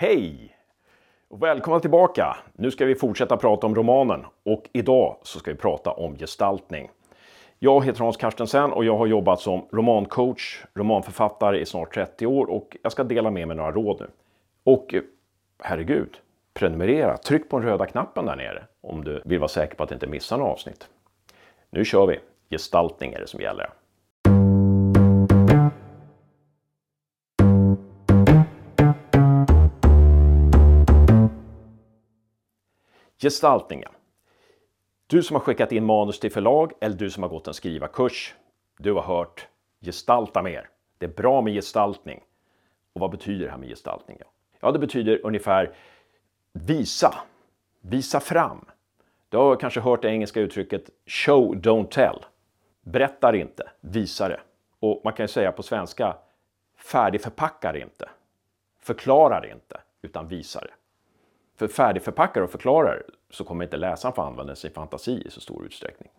Hej! Och välkomna tillbaka! Nu ska vi fortsätta prata om romanen och idag så ska vi prata om gestaltning. Jag heter Hans Carstensen och jag har jobbat som romancoach, romanförfattare i snart 30 år och jag ska dela med mig några råd nu. Och eh, herregud, prenumerera, tryck på den röda knappen där nere om du vill vara säker på att inte missa några avsnitt. Nu kör vi! Gestaltning är det som gäller. Gestaltningen. Du som har skickat in manus till förlag eller du som har gått en skrivarkurs. Du har hört gestalta mer. Det är bra med gestaltning. Och vad betyder det här med gestaltning? Ja, det betyder ungefär visa, visa fram. Du har kanske hört det engelska uttrycket show, don't tell. Berättar inte, visa det. Och man kan ju säga på svenska färdigförpackar inte, förklarar inte, utan visar det. För färdigförpackar och förklarar så kommer inte läsaren få använda sin fantasi i så stor utsträckning.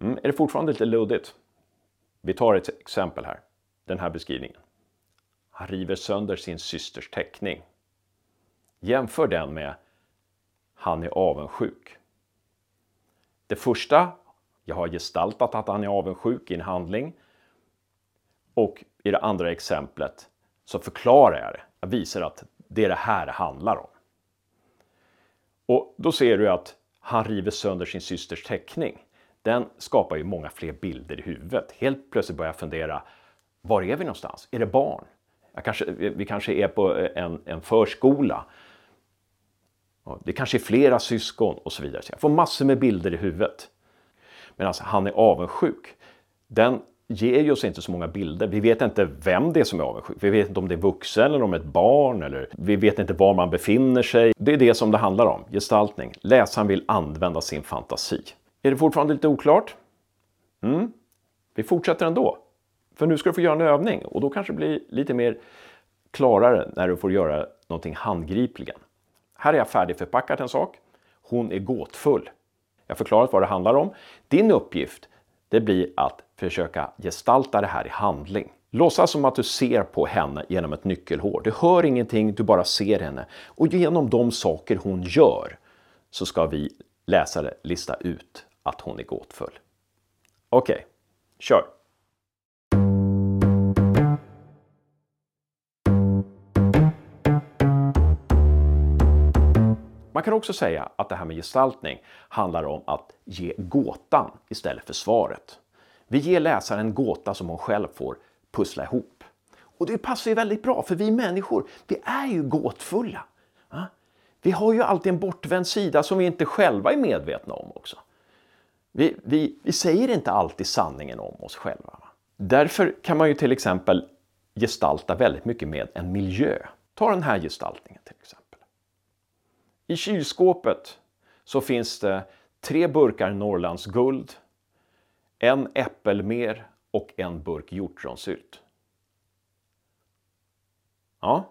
Mm, är det fortfarande lite luddigt? Vi tar ett exempel här. Den här beskrivningen. Han river sönder sin systers teckning. Jämför den med Han är avundsjuk. Det första, jag har gestaltat att han är avundsjuk i en handling. Och i det andra exemplet så förklarar jag det. Jag visar att det är det här det handlar om. Och då ser du att han river sönder sin systers teckning. Den skapar ju många fler bilder i huvudet. Helt plötsligt börjar jag fundera, var är vi någonstans? Är det barn? Kanske, vi kanske är på en, en förskola. Det kanske är flera syskon och så vidare. Så jag får massor med bilder i huvudet. Men alltså, han är avundsjuk. Den ger ju oss inte så många bilder. Vi vet inte vem det är som är avundsjuk. Vi vet inte om det är vuxen eller om det är ett barn. Eller vi vet inte var man befinner sig. Det är det som det handlar om, gestaltning. Läsaren vill använda sin fantasi. Är det fortfarande lite oklart? Mm. Vi fortsätter ändå. För nu ska du få göra en övning och då kanske det blir lite mer klarare när du får göra någonting handgripligen. Här är jag färdigförpackat en sak. Hon är gåtfull. Jag har förklarat vad det handlar om. Din uppgift det blir att försöka gestalta det här i handling. Låtsas som att du ser på henne genom ett nyckelhår. Du hör ingenting, du bara ser henne. Och genom de saker hon gör så ska vi läsare lista ut att hon är gåtfull. Okej, okay, kör! Man kan också säga att det här med gestaltning handlar om att ge gåtan istället för svaret. Vi ger läsaren en gåta som hon själv får pussla ihop. Och det passar ju väldigt bra för vi människor, vi är ju gåtfulla. Vi har ju alltid en bortvänd sida som vi inte själva är medvetna om också. Vi, vi, vi säger inte alltid sanningen om oss själva. Därför kan man ju till exempel gestalta väldigt mycket med en miljö. Ta den här gestaltningen till exempel. I kylskåpet så finns det tre burkar Norrlands guld, en äppelmer och en burk hjortronsylt. Ja,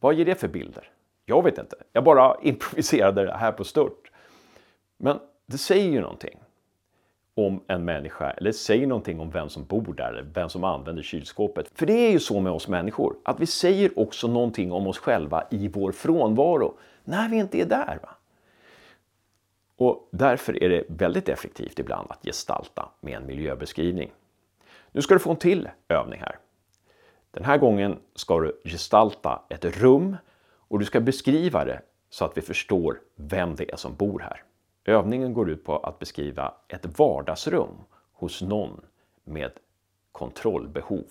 vad ger det för bilder? Jag vet inte. Jag bara improviserade det här på stört. Men det säger ju någonting om en människa eller säger någonting om vem som bor där, vem som använder kylskåpet. För det är ju så med oss människor, att vi säger också någonting om oss själva i vår frånvaro, när vi inte är där. Va? Och därför är det väldigt effektivt ibland att gestalta med en miljöbeskrivning. Nu ska du få en till övning här. Den här gången ska du gestalta ett rum och du ska beskriva det så att vi förstår vem det är som bor här. Övningen går ut på att beskriva ett vardagsrum hos någon med kontrollbehov.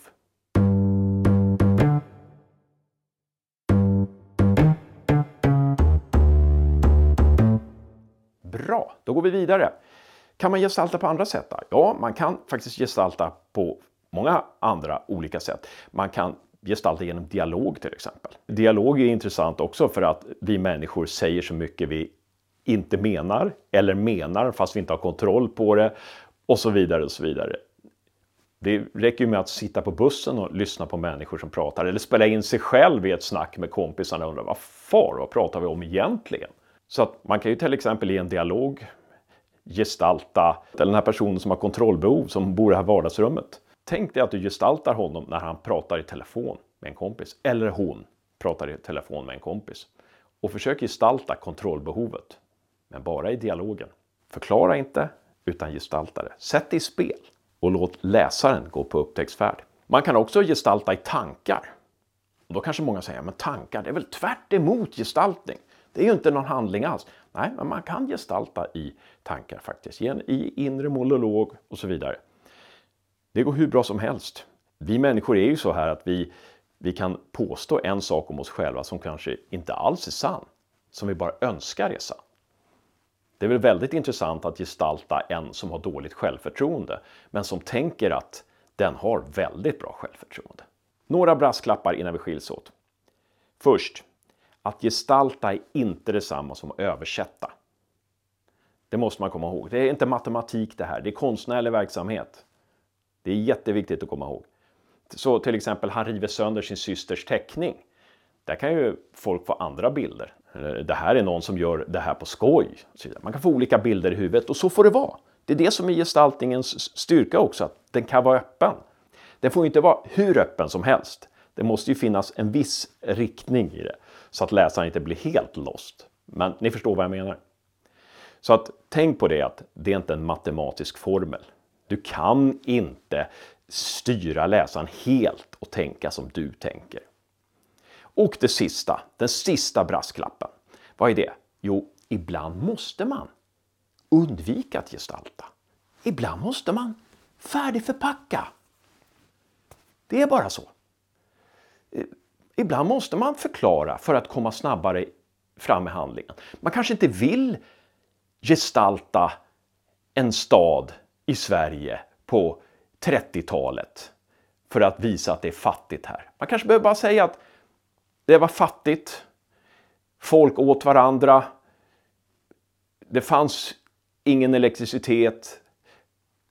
Då går vi vidare. Kan man gestalta på andra sätt? Då? Ja, man kan faktiskt gestalta på många andra olika sätt. Man kan gestalta genom dialog till exempel. Dialog är intressant också för att vi människor säger så mycket vi inte menar eller menar fast vi inte har kontroll på det och så vidare och så vidare. Det räcker ju med att sitta på bussen och lyssna på människor som pratar eller spela in sig själv i ett snack med kompisarna och undra vad far, vad pratar vi om egentligen? Så att man kan ju till exempel i en dialog gestalta den här personen som har kontrollbehov som bor i det här vardagsrummet. Tänk dig att du gestaltar honom när han pratar i telefon med en kompis eller hon pratar i telefon med en kompis. Och försök gestalta kontrollbehovet. Men bara i dialogen. Förklara inte, utan gestalta det. Sätt det i spel och låt läsaren gå på upptäcktsfärd. Man kan också gestalta i tankar. Och då kanske många säger, men tankar, det är väl tvärt emot gestaltning. Det är ju inte någon handling alls. Nej, men man kan gestalta i tankar faktiskt, i inre monolog och så vidare. Det går hur bra som helst. Vi människor är ju så här att vi, vi kan påstå en sak om oss själva som kanske inte alls är sann, som vi bara önskar är sann. Det är väl väldigt intressant att gestalta en som har dåligt självförtroende, men som tänker att den har väldigt bra självförtroende. Några brasklappar innan vi skiljs åt. Först, att gestalta är inte detsamma som att översätta. Det måste man komma ihåg. Det är inte matematik det här, det är konstnärlig verksamhet. Det är jätteviktigt att komma ihåg. Så till exempel, han river sönder sin systers teckning. Där kan ju folk få andra bilder. Det här är någon som gör det här på skoj. Man kan få olika bilder i huvudet och så får det vara. Det är det som är gestaltningens styrka också, att den kan vara öppen. Den får inte vara hur öppen som helst. Det måste ju finnas en viss riktning i det så att läsaren inte blir helt lost. Men ni förstår vad jag menar. Så att tänk på det att det är inte en matematisk formel. Du kan inte styra läsaren helt och tänka som du tänker. Och det sista, den sista brasklappen. Vad är det? Jo, ibland måste man undvika att gestalta. Ibland måste man färdigförpacka. Det är bara så. Ibland måste man förklara för att komma snabbare fram med handlingen. Man kanske inte vill gestalta en stad i Sverige på 30-talet för att visa att det är fattigt här. Man kanske behöver bara säga att det var fattigt, folk åt varandra, det fanns ingen elektricitet,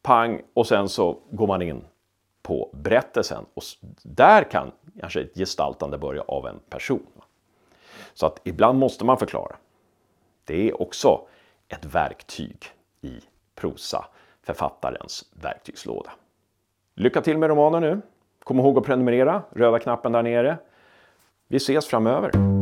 pang och sen så går man in på berättelsen och där kan kanske ett gestaltande börja av en person. Så att ibland måste man förklara. Det är också ett verktyg i prosa, författarens verktygslåda. Lycka till med romanen nu! Kom ihåg att prenumerera, röda knappen där nere. Vi ses framöver!